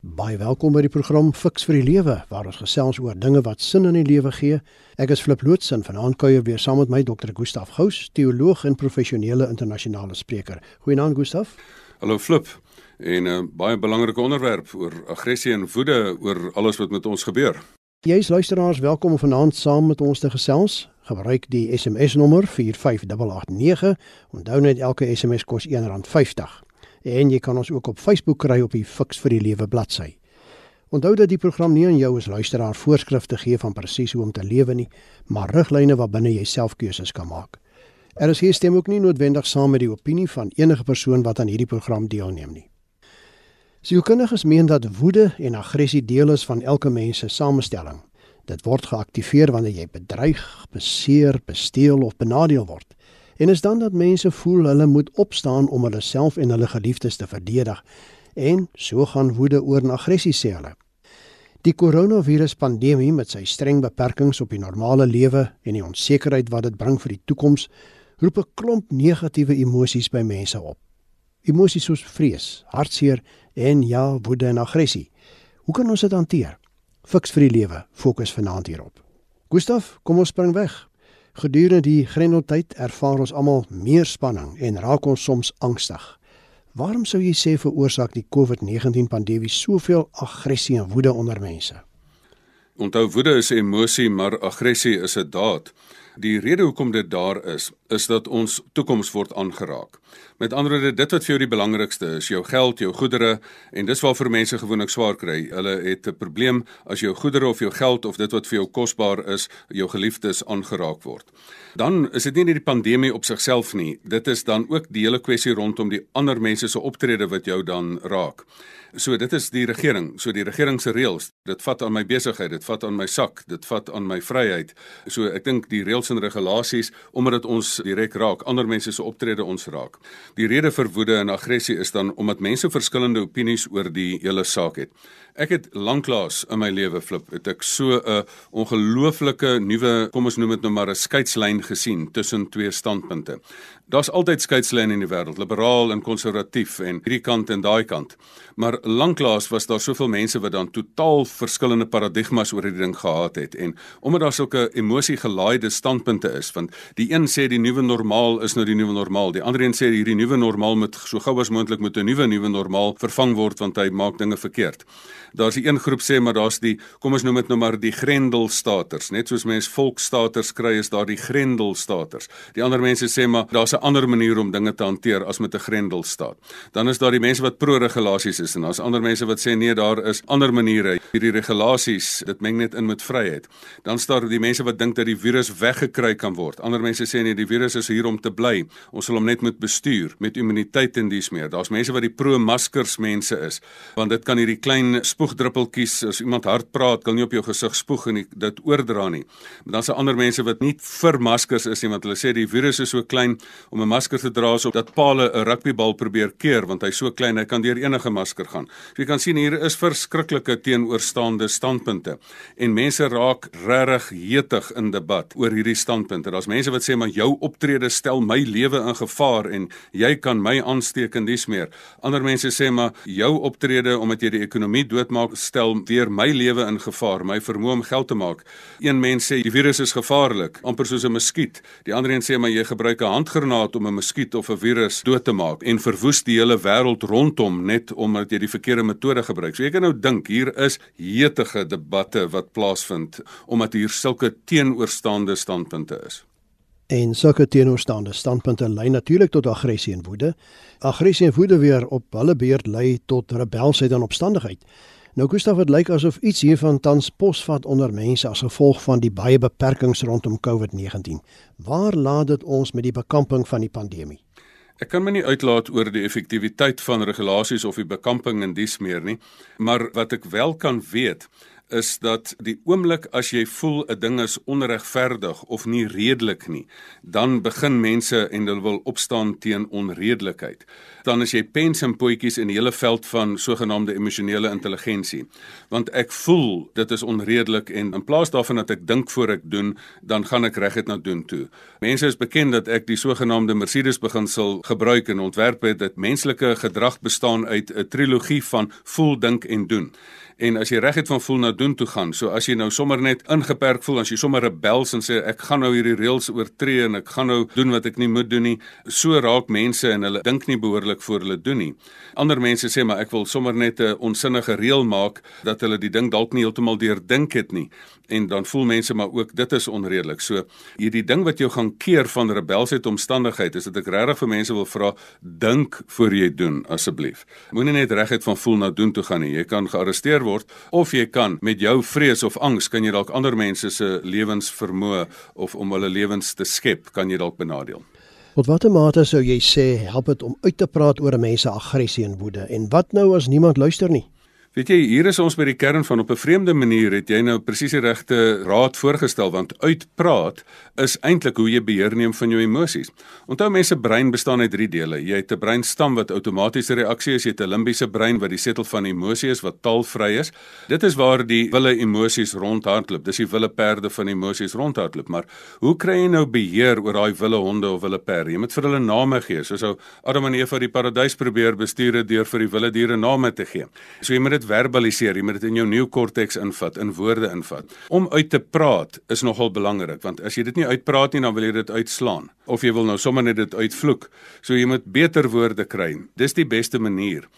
Baie welkom by die program Fix vir die Lewe waar ons gesels oor dinge wat sin in die lewe gee. Ek is Flip Lootsen van Aankuier weer saam met my Dr. Gustaf Gous, teoloog en professionele internasionale spreker. Goeienaand Gustaf. Hallo Flip. En 'n uh, baie belangrike onderwerp oor aggressie en woede oor alles wat met ons gebeur. Jy's luisteraars welkom om vanaand saam met ons te gesels. Gebruik die SMS nommer 45889. Onthou net elke SMS kos R1.50 en jy kan ons ook op Facebook kry op die Fix vir die Lewe bladsy. Onthou dat die program nie aan jou as luisteraar voorskrifte gee van presies hoe om te lewe nie, maar riglyne waarbinne jy self keuses kan maak. Er is hier stem ook nie noodwendig saam met die opinie van enige persoon wat aan hierdie program deelneem nie. Sielkundiges meen dat woede en aggressie deel is van elke mens se samestelling. Dit word geaktiveer wanneer jy bedreig, beseer, besteel of benadeel word. En is dan dat mense voel hulle moet opstaan om hulle self en hulle geliefdes te verdedig en so gaan woede oor na aggressie sê hulle. Die koronavirus pandemie met sy streng beperkings op die normale lewe en die onsekerheid wat dit bring vir die toekoms, roep 'n klomp negatiewe emosies by mense op. Emosies soos vrees, hartseer en ja, woede en aggressie. Hoe kan ons dit hanteer? Fiks vir die lewe, fokus vanaand hierop. Gustaf, kom ons spring weg. Gedurende die grendeltyd ervaar ons almal meer spanning en raak ons soms angstig. Waarom sou jy sê veroorsaak die COVID-19 pandemie soveel aggressie en woede onder mense? Onthou woede is 'n emosie, maar aggressie is 'n daad. Die rede hoekom dit daar is, is dat ons toekoms word aangeraak. Met ander woorde, dit wat vir jou die belangrikste is, jou geld, jou goedere en dis waarvoor mense gewoonlik swaar kry. Hulle het 'n probleem as jou goedere of jou geld of dit wat vir jou kosbaar is, jou geliefdes aangeraak word. Dan is dit nie net die pandemie op sigself nie, dit is dan ook die hele kwessie rondom die ander mense se optrede wat jou dan raak. So dit is die regering, so die regering se reëls. Dit vat aan my besigheid, dit vat aan my sak, dit vat aan my vryheid. So ek dink die reëls en regulasies omdat dit ons direk raak, ander mense se optrede ons raak. Die rede vir woede en aggressie is dan omdat mense verskillende opinies oor die hele saak het. Ek het lanklaas in my lewe flip, het ek so 'n ongelooflike nuwe, kom ons noem dit nou maar 'n skeidslyn gesien tussen twee standpunte. Daar's altyd skeidslyne in die wêreld, liberaal en konservatief en hierdie kant en daai kant. Maar lanklaas was daar soveel mense wat dan totaal verskillende paradigmas oor hierdie ding gehad het en omdat daar sulke emosiegelaaide standpunte is, want die een sê die nuwe normaal is nou die nuwe normaal, die ander een sê hierdie nuwe normaal moet so gou as moontlik met 'n nuwe nuwe normaal vervang word want hy maak dinge verkeerd daar's 'n een groep sê maar daar's die kom ons noem dit nou maar die grendelstaters. Net soos mense volksstaters kry is daar die grendelstaters. Die ander mense sê maar daar's 'n ander manier om dinge te hanteer as met 'n grendelstaat. Dan is daar die mense wat pro regulasies is en daar's ander mense wat sê nee daar is ander maniere. Hierdie regulasies dit meng net in met vryheid. Dan staan die mense wat dink dat die virus weggekry kan word. Ander mense sê nee die virus is hier om te bly. Ons sal hom net moet bestuur met immuniteit en dies meer. Daar's mense wat die pro maskers mense is want dit kan hierdie klein spoegdruppeltjies as iemand hard praat, kan nie op jou gesig spoeg en dit oordra nie. Maar dan se ander mense wat nie vir maskers is nie want hulle sê die virus is so klein om 'n masker te dra so dat paal 'n rugbybal probeer keer want hy's so klein hy kan deur enige masker gaan. So jy kan sien hier is verskriklike teenoorstaande standpunte en mense raak regtig hetig in debat oor hierdie standpunte. Daar's mense wat sê maar jou optrede stel my lewe in gevaar en jy kan my aansteek en dis meer. Ander mense sê maar jou optrede omdat jy die ekonomie dood doodmaak stel weer my lewe in gevaar, my vermoë om geld te maak. Een mens sê die virus is gevaarlik, amper soos 'n muskiet. Die ander een sê maar jy gebruik 'n handgranaat om 'n muskiet of 'n virus dood te maak en verwoes die hele wêreld rondom net omdat jy die verkeerde metode gebruik. So jy kan nou dink hier is hetige debatte wat plaasvind omdat hier sulke teenoorstaande standpunte is. En sulke teenoorstaande standpunte lei natuurlik tot aggressie en woede. Aggressie en woede weer op hulle beurt lei tot rebelsheid en opstandigheid. Nou Gustav, dit lyk asof iets hiervan tans posvat onder mense as gevolg van die baie beperkings rondom COVID-19. Waar laat dit ons met die bekamping van die pandemie? Ek kan my nie uitlaat oor die effektiwiteit van regulasies of die bekamping en dies meer nie, maar wat ek wel kan weet is dat die oomblik as jy voel 'n ding is onregverdig of nie redelik nie, dan begin mense en hulle wil opstaan teen onredelikheid. Dan as jy pens en potjies in die hele veld van sogenaamde emosionele intelligensie. Want ek voel dit is onredelik en in plaas daarvan dat ek dink voor ek doen, dan gaan ek reguit na doen toe. Mense is bekend dat ek die sogenaamde Mercedes beginsel gebruik en ontwerp het dat menslike gedrag bestaan uit 'n trilogie van voel, dink en doen en as jy regtig van voel na doen toe gaan. So as jy nou sommer net ingeperk voel, as jy sommer rebels en sê ek gaan nou hierdie reëls oortree en ek gaan nou doen wat ek nie moet doen nie, so raak mense en hulle dink nie behoorlik voor hulle doen nie. Ander mense sê maar ek wil sommer net 'n onsinnige reël maak dat hulle die ding dalk nie heeltemal deurdink het nie en dan voel mense maar ook dit is onredelik. So hierdie ding wat jou gaan keer van rebelsheid omstandigheid is dit ek regtig vir mense wil vra dink voor jy doen asseblief. Moenie net reguit van voel na doen toe gaan nie. Jy kan gearresteer word of jy kan met jou vrees of angs kan jy dalk ander mense se lewens vermoë of om hulle lewens te skep kan jy dalk benadeel. Tot watter mate sou jy sê help dit om uit te praat oor 'n mens se aggressie en woede en wat nou as niemand luister nie? Weet jy, hier is ons by die kern van op 'n vreemde manier het jy nou presies die regte raad voorgestel want uitpraat is eintlik hoe jy beheer neem van jou emosies. Onthou mense brein bestaan uit drie dele. Jy het 'n breinstam wat outomatiese reaksie is, jy het 'n limbiese brein wat die setel van emosie is wat taalvry is. Dit is waar die wille emosies rondhardloop. Dis die wille perde van emosies rondhardloop. Maar hoe kry jy nou beheer oor daai wille honde of wille perde? Jy moet vir hulle name gee. Soos ou Adam en Eva die paradys probeer bestuur deur vir die wille diere name te gee. So jy moet dit verbaliseer, jy moet dit in jou neokorteks invat, in woorde invat. Om uit te praat is nogal belangrik, want as jy dit nie uitpraat nie, dan wil jy dit uitslaan of jy wil nou sommer net dit uitvloek. So jy moet beter woorde kry. Dis die beste manier.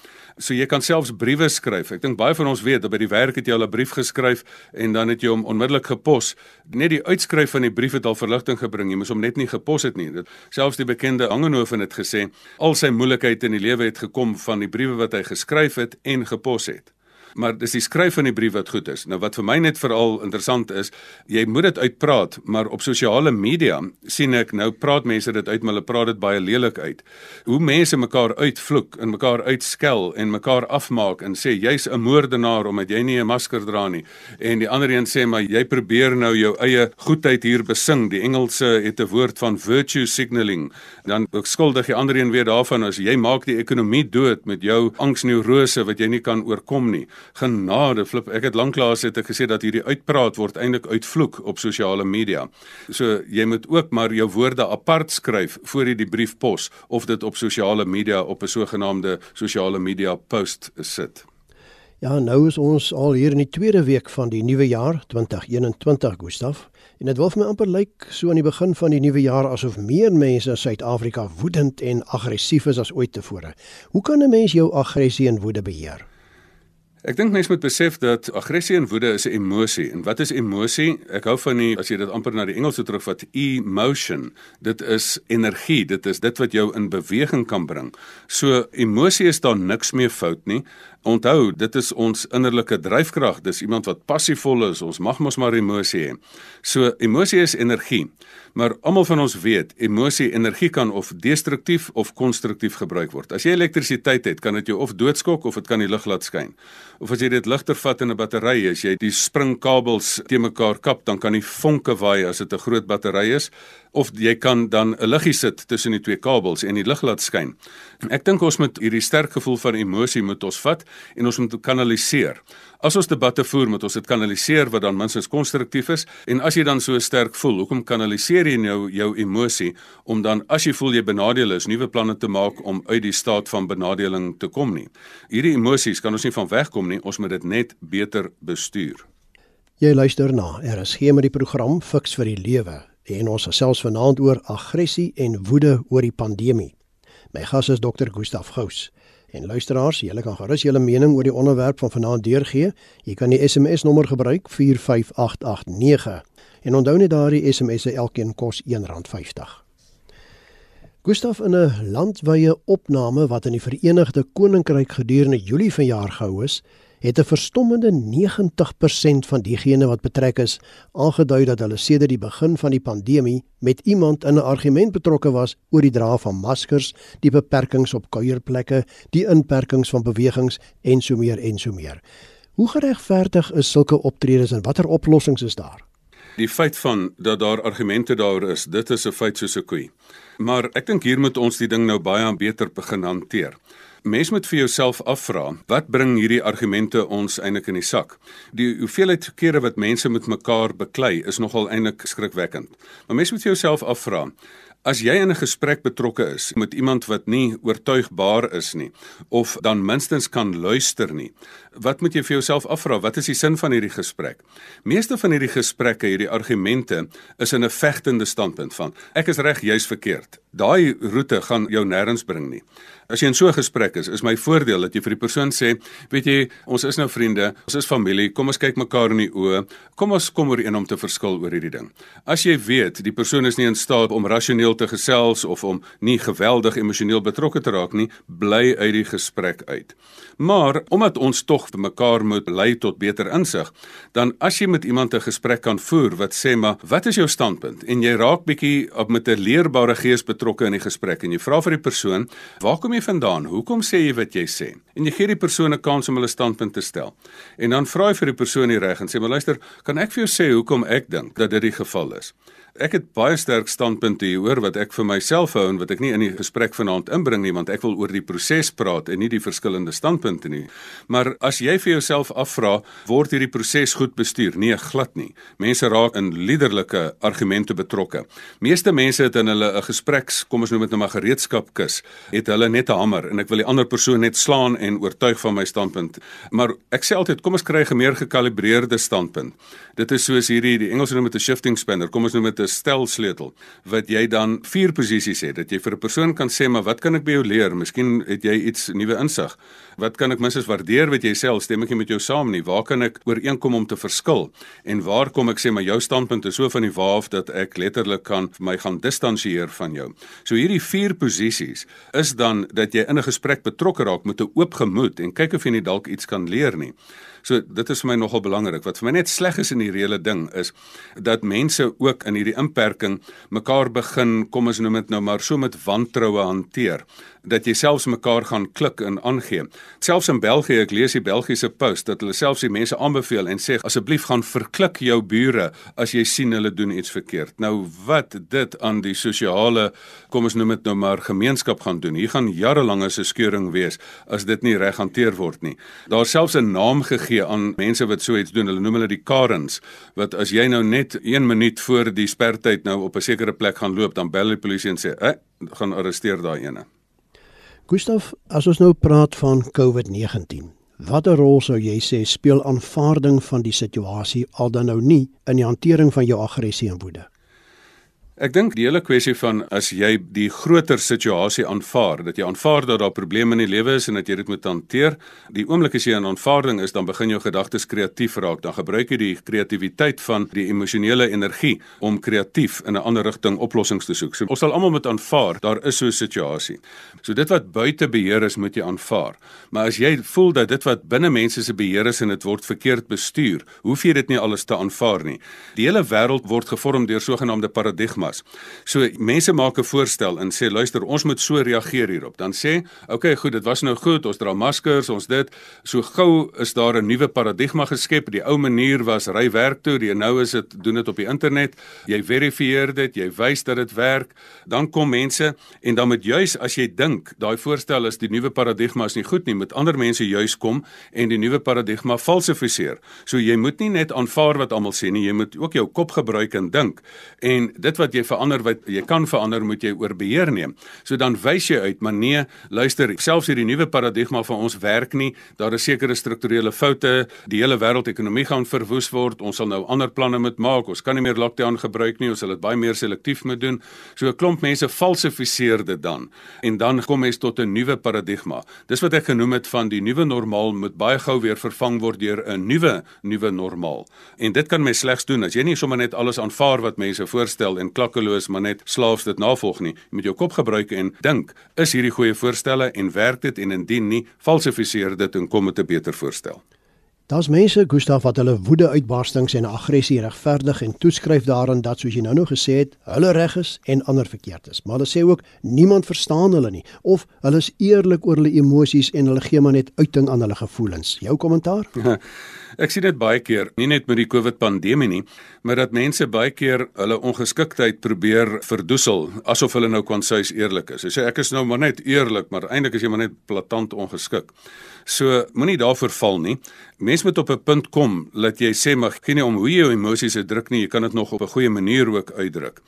So jy kan selfs briewe skryf. Ek dink baie van ons weet dat by die werk het jy al 'n brief geskryf en dan het jy hom onmiddellik gepos. Net die uitskryf van die brief het al verligting gebring. Jy moes hom net nie gepos het nie. Dit selfs die bekende Angenhoven het gesê al sy moeilikheid in die lewe het gekom van die briewe wat hy geskryf het en gepos het maar dis die skryf van die brief wat goed is. Nou wat vir my net veral interessant is, jy moet dit uitpraat, maar op sosiale media sien ek nou praat mense dit uit, maar hulle praat dit baie lelik uit. Hoe mense mekaar uitvloek en mekaar uitskel en mekaar afmaak en sê jy's 'n moordenaar omdat jy nie 'n masker dra nie. En die ander een sê maar jy probeer nou jou eie goedheid hier besing. Die Engelse het 'n woord van virtue signaling. Dan skuldig die ander een weer daarvan as jy maak die ekonomie dood met jou angsneurose wat jy nie kan oorkom nie genade flip ek het lanklaas het ek gesê dat hierdie uitpraat word eintlik uitvloek op sosiale media. So jy moet ook maar jou woorde apart skryf voor jy die brief pos of dit op sosiale media op 'n sogenaamde sosiale media post sit. Ja, nou is ons al hier in die tweede week van die nuwe jaar 2021, Gustaf. En dit wil vir my amper lyk so aan die begin van die nuwe jaar asof meer mense in Suid-Afrika woedend en aggressief is as ooit tevore. Hoe kan 'n mens jou aggressie en woede beheer? Ek dink mense moet besef dat aggressie en woede is 'n emosie. En wat is emosie? Ek hou van die as jy dit amper na die Engels terugvat, emotion. Dit is energie. Dit is dit wat jou in beweging kan bring. So emosie is daar niks meer fout nie. Onthou, dit is ons innerlike dryfkrag. Dis iemand wat passievol is. Ons mag mos maar emosie hê. So emosie is energie. Maar almal van ons weet, emosie energie kan of destruktief of konstruktief gebruik word. As jy elektrisiteit het, kan dit jou of doodskok of dit kan die lig laat skyn. Of as jy dit ligter vat in 'n battery, as jy die springkabels te mekaar kap, dan kan die vonke waai as dit 'n groot battery is of jy kan dan 'n liggie sit tussen die twee kabels en die lig laat skyn. Ek dink ons moet hierdie sterk gevoel van emosie moet ons vat en ons moet kanaliseer. As ons debatte voer, moet ons dit kanaliseer wat dan minstens konstruktief is en as jy dan so sterk voel, hoekom kanaliseer jy nou jou emosie om dan as jy voel jy benadeel is, nuwe planne te maak om uit die staat van benadeling te kom nie. Hierdie emosies kan ons nie van wegkom nie, ons moet dit net beter bestuur. Jy luister na. Er is geen met die program Fix vir die Lewe en ons gesels vanaand oor aggressie en woede oor die pandemie. My gas is dokter Gustaf Gous. En luisteraars, julle kan gerus julle mening oor die onderwerp van vanaand deurgee. Jy kan die SMS nommer gebruik 45889. En onthou net daardie SMS se elkeen kos R1.50. Gustaf in 'n landwyse opname wat in die Verenigde Koninkryk gedurende Julie vanjaar gehou is, het 'n verstommende 90% van diegene wat betrek is aangedui dat hulle sedert die begin van die pandemie met iemand in 'n argument betrokke was oor die dra van maskers, die beperkings op kuierplekke, die inperkings van bewegings en so meer en so meer. Hoe geregverdig is sulke optredes en watter oplossings is daar? Die feit van dat daar argumente daar is, dit is 'n feit soos 'n koei. Maar ek dink hier moet ons die ding nou baie beter begin hanteer. Mens moet vir jouself afvra, wat bring hierdie argumente ons eintlik in die sak? Die hoeveelheid kere wat mense met mekaar beklei is nogal eintlik skrikwekkend. Maar mens moet vir jouself afvra, As jy in 'n gesprek betrokke is met iemand wat nie oortuigbaar is nie of dan minstens kan luister nie, wat moet jy vir jouself afvra? Wat is die sin van hierdie gesprek? Meeste van hierdie gesprekke, hierdie argumente is in 'n vegtende standpunt van ek is reg, jy's verkeerd. Daai roete gaan jou nêrens bring nie. As jy in so 'n gesprek is, is my voordeel dat jy vir die persoon sê, weet jy, ons is nou vriende, ons is familie, kom ons kyk mekaar in die oë, kom ons kom oor een om te verskil oor hierdie ding. As jy weet die persoon is nie in staat om rasioneel te gesels of om nie geweldig emosioneel betrokke te raak nie, bly uit die gesprek uit. Maar omdat ons tog vir mekaar moet lei tot beter insig, dan as jy met iemand 'n gesprek kan voer wat sê maar wat is jou standpunt en jy raak bietjie op met 'n leerbare gees betrokke in die gesprek en jy vra vir die persoon, "Waar kom jy vandaan? Hoekom sê jy wat jy sê?" En jy gee die persoon 'n kans om hulle standpunt te stel. En dan vra jy vir die persoon die reg en sê, "Maar luister, kan ek vir jou sê hoekom ek dink dat dit die geval is?" Ek het baie sterk standpunte hier hoor wat ek vir myself hou en wat ek nie in die gesprek vanaand inbring nie want ek wil oor die proses praat en nie die verskillende standpunte nie. Maar as jy vir jouself afvra, word hierdie proses goed bestuur? Nee, glad nie. Mense raak in liderlike argumente betrokke. Meeste mense het in hulle 'n gespreks, kom ons noem dit nou maar gereedskapkis, het hulle net 'n hamer en ek wil die ander persoon net slaan en oortuig van my standpunt. Maar ek sê altyd, kom ons kry 'n meer gekalibreerde standpunt. Dit is soos hierdie die Engelse noem dit 'n shifting spanner. Kom ons noem dit 'n stelsleutel wat jy dan vier posisies het dat jy vir 'n persoon kan sê maar wat kan ek by jou leer? Miskien het jy iets nuwe insig. Wat kan ek minstens waardeer wat jy sê? Stem ek nie met jou saam nie. Waar kan ek ooreenkom om te verskil? En waar kom ek sê maar jou standpunt is so van die waaf dat ek letterlik kan my gaan distansieer van jou. So hierdie vier posisies is dan dat jy in 'n gesprek betrokke raak met 'n oop gemoed en kyk of jy nie dalk iets kan leer nie. So dit is vir my nogal belangrik. Wat vir my net sleg is in hierdie hele ding is dat mense ook in hierdie inperking mekaar begin, kom ons noem dit nou maar so met wantroue hanteer dat jy selfs mekaar gaan klik en aangee. Selfs in België, ek lees die Belgiese Post dat hulle selfs die mense aanbeveel en sê asseblief gaan verklik jou bure as jy sien hulle doen iets verkeerd. Nou wat dit aan die sosiale, kom ons noem dit nou maar gemeenskap gaan doen. Hier gaan jarelange se skeuring wees as dit nie reg hanteer word nie. Daar selfs 'n naam gegee aan mense wat so iets doen. Hulle noem hulle die Karens wat as jy nou net 1 minuut voor die spertyd nou op 'n sekere plek gaan loop, dan bel die polisie en sê, "Ag, eh, gaan arresteer daai ene." Gustav, as ons nou praat van COVID-19, watter rol sou jy sê speel aanvaarding van die situasie al dan nou nie in die hantering van jou aggressie en woede? Ek dink die hele kwessie van as jy die groter situasie aanvaar, dat jy aanvaar dat daar probleme in die lewe is en dat jy dit moet hanteer, die oomblik as jy in aanvaarding is, dan begin jou gedagtes kreatief raak. Dan gebruik jy die kreatiwiteit van die emosionele energie om kreatief in 'n ander rigting oplossings te soek. So, ons sal almal moet aanvaar daar is so 'n situasie. So dit wat buite beheer is, moet jy aanvaar. Maar as jy voel dat dit wat binne mense se beheer is en dit word verkeerd bestuur, hoef jy dit nie alles te aanvaar nie. Die hele wêreld word gevorm deur sogenaamde paradigmas was. So mense maak 'n voorstel en sê luister, ons moet so reageer hierop. Dan sê, "Oké, okay, goed, dit was nou goed. Ons dra maskers, ons dit. So gou is daar 'n nuwe paradigma geskep. Die ou manier was ry werk toe, die nou is dit doen dit op die internet. Jy verifieer dit, jy wys dat dit werk. Dan kom mense en dan moet juis as jy dink daai voorstel is die nuwe paradigma is nie goed nie, met ander mense juis kom en die nuwe paradigma falsifiseer. So jy moet nie net aanvaar wat almal sê nie, jy moet ook jou kop gebruik en dink. En dit wat jy jy verander wat jy kan verander, moet jy oor beheer neem. So dan wys jy uit, maar nee, luister, selfs hierdie nuwe paradigma van ons werk nie. Daar is sekere strukturele foute. Die hele wêreldekonomie gaan verwoes word. Ons sal nou ander planne moet maak. Ons kan nie meer lockdown gebruik nie. Ons sal dit baie meer selektief moet doen. So 'n klomp mense falsifiseer dit dan. En dan kom mens tot 'n nuwe paradigma. Dis wat ek genoem het van die nuwe normaal moet baie gou weer vervang word deur 'n nuwe nuwe normaal. En dit kan mens slegs doen as jy nie sommer net alles aanvaar wat mense voorstel en klakkeloos maar net slaafs dit navolg nie. Jy moet jou kop gebruik en dink, is hierdie goeie voorstelle en werk dit en indien nie, falsifiseer dit en kom met 'n beter voorstel. Daar's mense, Gustaf, wat hulle woede-uitbarstings en aggressie regverdig en toeskryf daaraan dat soos jy nou nog gesê het, hulle reg is en ander verkeerd is. Maar hulle sê ook niemand verstaan hulle nie of hulle is eerlik oor hulle emosies en hulle gee maar net uiting aan hulle gevoelens. Jou kommentaar? Ek sien dit baie keer, nie net met die COVID pandemie nie, maar dat mense baie keer hulle ongeskiktheid probeer verdoesel asof hulle nou kwansuis eerlik is. Hulle sê ek is nou maar net eerlik, maar eintlik is jy maar net platant ongeskik. So moenie daarvoor val nie. Mense moet op 'n punt kom dat jy sê maar geen om hoe jy jou emosies uitdruk nie, jy kan dit nog op 'n goeie manier ook uitdruk.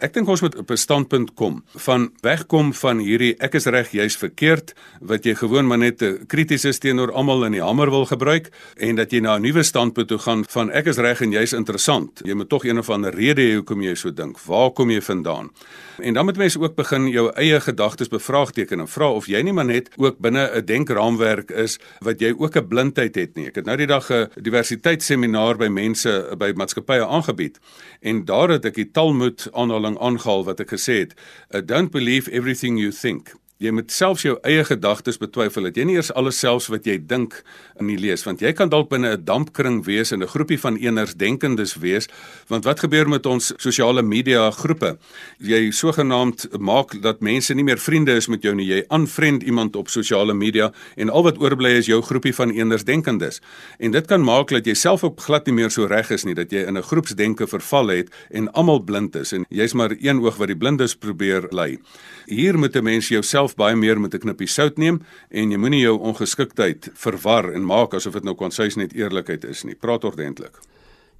Ek dink ons moet op 'n standpunt kom van wegkom van hierdie ek is reg, jy's verkeerd wat jy gewoon maar net krities is teenoor almal in die hamer wil gebruik en dat jy na 'n nuwe standpunt toe gaan van ek is reg en jy's interessant. Jy moet tog een of ander rede hê hoekom jy so dink. Waar kom jy vandaan? En dan moet mense ook begin jou eie gedagtes bevraagteken en vra of jy nie maar net ook binne 'n denkraamwerk is wat jy ook 'n blindheid het nie. Ek het nou die dag 'n diversiteitsseminaar by mense by maatskappye aangebied en daar het ek die Talmud aanhaling aanhaling aangehaal wat ek gesê het, uh, don't believe everything you think. Jy moet selfs jou eie gedagtes betwyfel. Dat jy nie eers alles selfs wat jy dink in die lees want jy kan dalk binne 'n dampkring wees en 'n groepie van eeners denkendes wees. Want wat gebeur met ons sosiale media groepe? Jy sogenaamd maak dat mense nie meer vriende is met jou nie. Jy unfriend iemand op sosiale media en al wat oorbly is jou groepie van eeners denkendes. En dit kan maak dat jy self op glad nie meer so reg is nie, dat jy in 'n groepsdenke verval het en almal blind is en jy's maar een oog wat die blindes probeer lei. Hier moet 'n mens jouself self baie meer met 'n knippie sout neem en jy moenie jou ongeskiktheid verwar en maak asof dit nou konsuis net eerlikheid is nie. Praat ordentlik.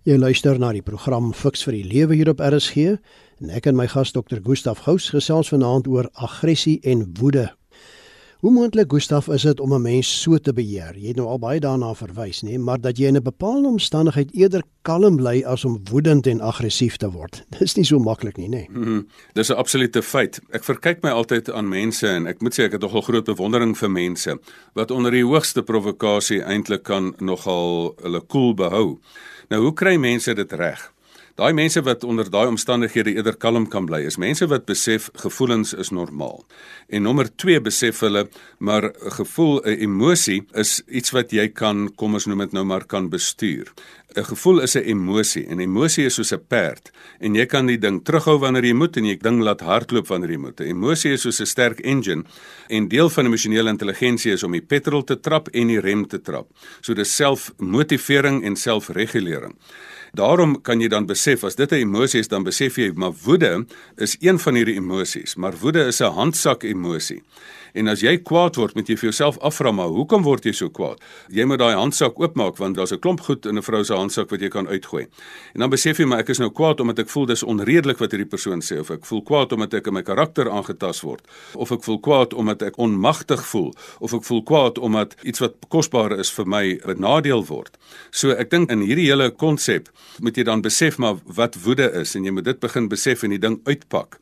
Jy luister na die program Fix vir die Lewe hier op RSG en ek en my gas Dr. Gustaf Gous gesels vanaand oor aggressie en woede. Hoe moontlik Gustaf is dit om 'n mens so te beheer? Jy het nou al baie daarna verwys, nê, maar dat jy in 'n bepaalde omstandigheid eerder kalm bly as om woedend en aggressief te word. Dis nie so maklik nie, nê. Hmm, dis 'n absolute feit. Ek verkyk my altyd aan mense en ek moet sê ek het nogal groot bewondering vir mense wat onder die hoogste provokasie eintlik kan nogal hulle koel cool behou. Nou hoe kry mense dit reg? Daai mense wat onder daai omstandighede eerder kalm kan bly, is mense wat besef gevoelens is normaal. En nommer 2 besef hulle maar gevoel, 'n emosie is iets wat jy kan kom ons noem dit nou maar kan bestuur. 'n Gevoel is 'n emosie en emosie is soos 'n perd en jy kan die ding terughou wanneer jy moet en jy ding laat hardloop wanneer jy moet. 'n Emosie is soos 'n sterk engine en deel van emosionele intelligensie is om die petrol te trap en die rem te trap. So dis selfmotivering en selfregulering. Daarom kan jy dan besef as dit 'n emosie is, dan besef jy maar woede is een van hierdie emosies, maar woede is 'n handsak emosie. En as jy kwaad word, moet jy vir jouself afvra maar hoekom word jy so kwaad? Jy moet daai handsak oopmaak want daar's 'n klomp goed in 'n vrou se handsak wat jy kan uitgooi. En dan besef jy maar ek is nou kwaad omdat ek voel dis onredelik wat hierdie persoon sê of ek voel kwaad omdat ek in my karakter aangetast word of ek voel kwaad omdat ek onmagtig voel of ek voel kwaad omdat iets wat kosbaar is vir my benadeel word. So ek dink in hierdie hele konsep moet jy dan besef maar wat woede is en jy moet dit begin besef en die ding uitpak.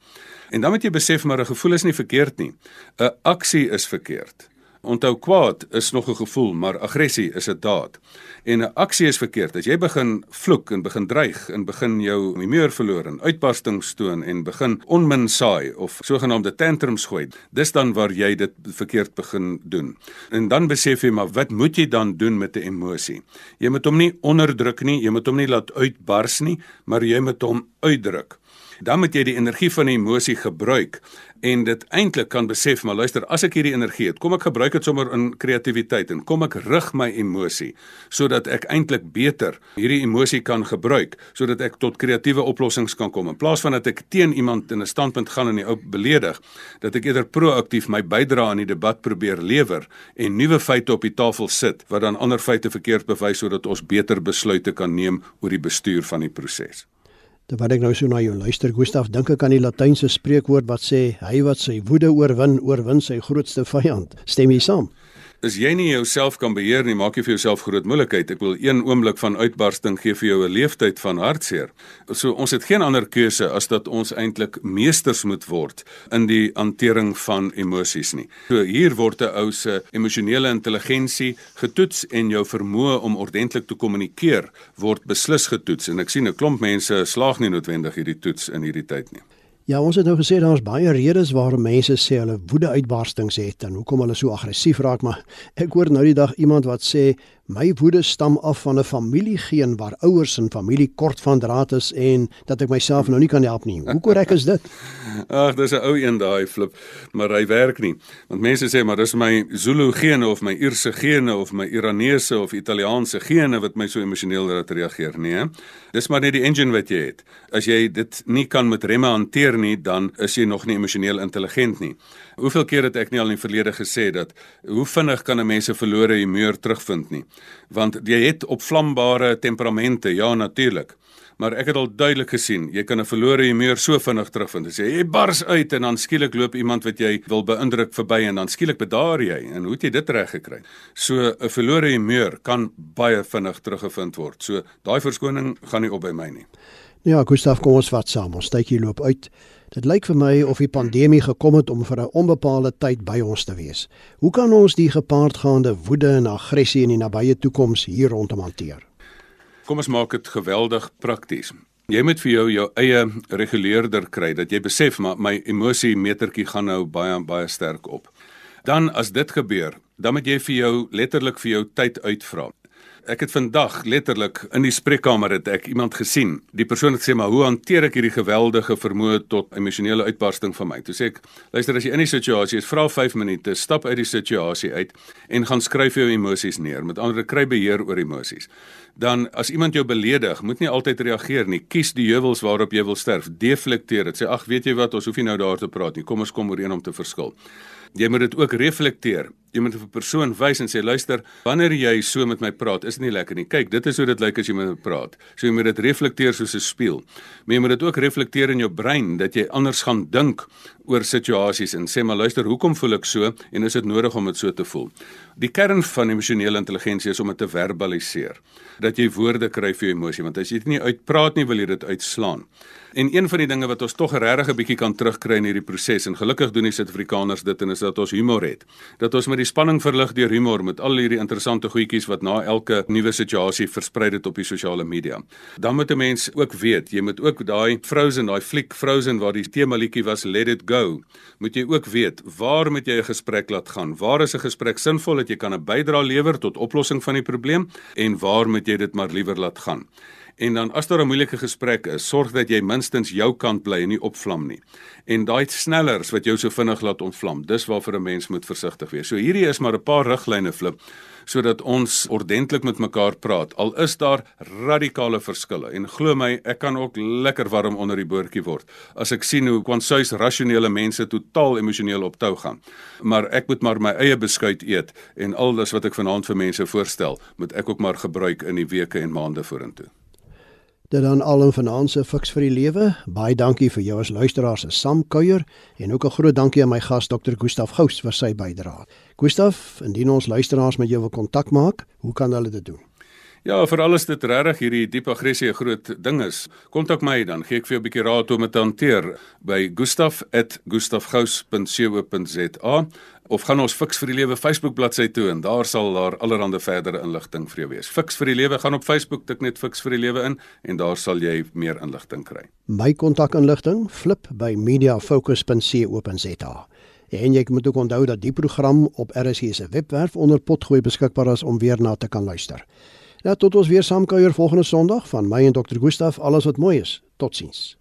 En dan moet jy besef maar 'n gevoel is nie verkeerd nie. 'n Aksie is verkeerd. Onthou kwaad is nog 'n gevoel, maar aggressie is 'n daad. En 'n aksie is verkeerd. As jy begin vloek en begin dreig en begin jou humeur verloor en uitbarstings toon en begin onmin saai of sogenaamde tantrums gooi, dis dan waar jy dit verkeerd begin doen. En dan besef jy maar wat moet jy dan doen met 'n emosie? Jy moet hom nie onderdruk nie, jy moet hom nie laat uitbars nie, maar jy moet hom uitdruk. Dan moet jy die energie van die emosie gebruik en dit eintlik kan besef maar luister as ek hierdie energie het kom ek gebruik dit sommer in kreatiwiteit en kom ek rig my emosie sodat ek eintlik beter hierdie emosie kan gebruik sodat ek tot kreatiewe oplossings kan kom. In plaas van dat ek teen iemand in 'n standpunt gaan en die ou beledig dat ek eerder proaktief my bydrae aan die debat probeer lewer en nuwe feite op die tafel sit wat dan ander feite verkeerd bewys sodat ons beter besluite kan neem oor die bestuur van die proses Terwyl ek nou so na jou luister, Gustaf, dink ek aan die Latynse spreekwoord wat sê hy wat sy woede oorwin, oorwin sy grootste vyand. Stem jy saam? As jy nie jouself kan beheer nie, maak jy vir jouself groot moeilikheid. Ek wil een oomblik van uitbarsting gee vir jou 'n leeftyd van hartseer. So ons het geen ander keuse as dat ons eintlik meesters moet word in die hantering van emosies nie. So hier word 'n ou se emosionele intelligensie getoets en jou vermoë om ordentlik te kommunikeer word beslis getoets en ek sien 'n klomp mense slaag nie noodwendig hierdie toets in hierdie tyd nie. Ja, ons het nou gesê daar's baie redes waarom mense sê hulle woede-uitbarstings het en hoekom hulle so aggressief raak, maar ek hoor nou die dag iemand wat sê My woede stam af van 'n familiegeen waar ouers en familie kort van draad is en dat ek myself nou nie kan help nie. Hoe korrek is dit? Ag, dis 'n ou een daai flip, maar hy werk nie. Want mense sê maar dis my Zulu gene of my Ierse gene of my Iranese of Italiaanse gene wat my so emosioneel laat reageer, nee. Dis maar net die engine wat jy het. As jy dit nie kan met remme hanteer nie, dan is jy nog nie emosioneel intelligent nie. Hoeveel keer het ek nie al in die verlede gesê dat hoe vinnig kan 'n mens se verlore humeur terugvind nie? Want jy het opvlambare temperamente, ja natuurlik. Maar ek het al duidelik gesien, jy kan 'n verlore humeur so vinnig terugvind. Jy, jy bars uit en dan skielik loop iemand wat jy wil beïndruk verby en dan skielik bedaar jy. En hoe het jy dit reg gekry? So 'n verlore humeur kan baie vinnig teruggevind word. So daai verskoning gaan nie op by my nie. Ja, Gustaf, kom ons vat saam. Ons hier loop uit. Dit lyk vir my of die pandemie gekom het om vir 'n onbepaalde tyd by ons te wees. Hoe kan ons die gepaardgaande woede en aggressie in die nabye toekoms hier rondom hanteer? Kom ons maak dit geweldig prakties. Jy moet vir jou jou eie reguleerder kry dat jy besef maar my emosie metertjie gaan nou baie baie sterk op. Dan as dit gebeur, dan moet jy vir jou letterlik vir jou tyd uitvra. Ek het vandag letterlik in die spreekkamer het ek iemand gesien. Die persoon het sê maar hoe hanteer ek hierdie geweldige vermoë tot emosionele uitbarsting van my? Toe sê ek, luister as jy in die situasie is, vra 5 minute, stap uit die situasie uit en gaan skryf jou emosies neer. Met ander woorde, kry beheer oor emosies. Dan as iemand jou beledig, moet nie altyd reageer nie. Kies die heuwels waarop jy wil sterf. Deflekteer dit. Sê ag, weet jy wat, ons hoef nie nou daar te praat nie. Kom ons kom ooreen om te verskil. Jy moet dit ook reflekteer. Jy moet 'n persoon wys en sê luister, wanneer jy so met my praat, is dit nie lekker nie. Kyk, dit is hoe dit lyk as jy met my praat. So jy moet dit reflekteer soos 'n spieël. Maar jy moet dit ook reflekteer in jou brein dat jy anders gaan dink oor situasies en sê maar luister, hoekom voel ek so en is dit nodig om dit so te voel? Die kern van emosionele intelligensie is om dit te verbaliseer. Dat jy woorde kry vir jou emosie, want as jy dit nie uitpraat nie, wil jy dit uitslaan. En een van die dinge wat ons tog regtig 'n bietjie kan terugkry in hierdie proses en gelukkig doen die Suid-Afrikaners dit en is dat ons humor het. Dat ons met die spanning verlig deur humor met al hierdie interessante goedjies wat na elke nuwe situasie versprei het op die sosiale media. Dan moet 'n mens ook weet, jy moet ook daai Frozen, daai fliek Frozen waar die tema liedjie was Let It Go, moet jy ook weet, waar moet jy 'n gesprek laat gaan? Waar is 'n gesprek sinvol dat jy kan 'n bydrae lewer tot oplossing van die probleem en waar moet jy dit maar liewer laat gaan? En dan as daar 'n moeilike gesprek is, sorg dat jy minstens jou kant bly en nie opvlam nie. En daai snellers wat jou so vinnig laat ontvlam, dis waarvoor 'n mens moet versigtig wees. So hierdie is maar 'n paar riglyne flip sodat ons ordentlik met mekaar praat. Al is daar radikale verskille en glo my, ek kan ook lekker warm onder die boortjie word as ek sien hoe kwansuis rasionele mense totaal emosioneel op tou gaan. Maar ek moet maar my eie beskuit eet en al dis wat ek vanaand vir mense voorstel, moet ek ook maar gebruik in die weke en maande vorentoe. Dit dan al 'n finansie fiks vir die lewe. Baie dankie vir jou as luisteraar se samkuier en ook 'n groot dankie aan my gas Dr. Gustaf Gous vir sy bydrae. Gustaf, indien ons luisteraars met jou wil kontak maak, hoe kan hulle dit doen? Ja, vir alles dit regtig hierdie diep aggressie 'n groot ding is. Kontak my dan, gee ek vir jou 'n bietjie raad hoe om dit te hanteer by gustaf@gustafgous.co.za of gaan ons Fix vir die Lewe Facebook bladsy toe en daar sal daar allerlei verdere inligting vir jou wees. Fix vir die Lewe gaan op Facebook tik net Fix vir die Lewe in en daar sal jy meer inligting kry. My kontakinligting flip by mediafocus.co.za. En jy moet ook onthou dat die program op RSG se webwerf onder potgooi beskikbaar is om weer na te kan luister. Ja, tot ons weer saamkuier volgende Sondag van my en Dr. Gustaf, alles wat mooi is. Totsiens.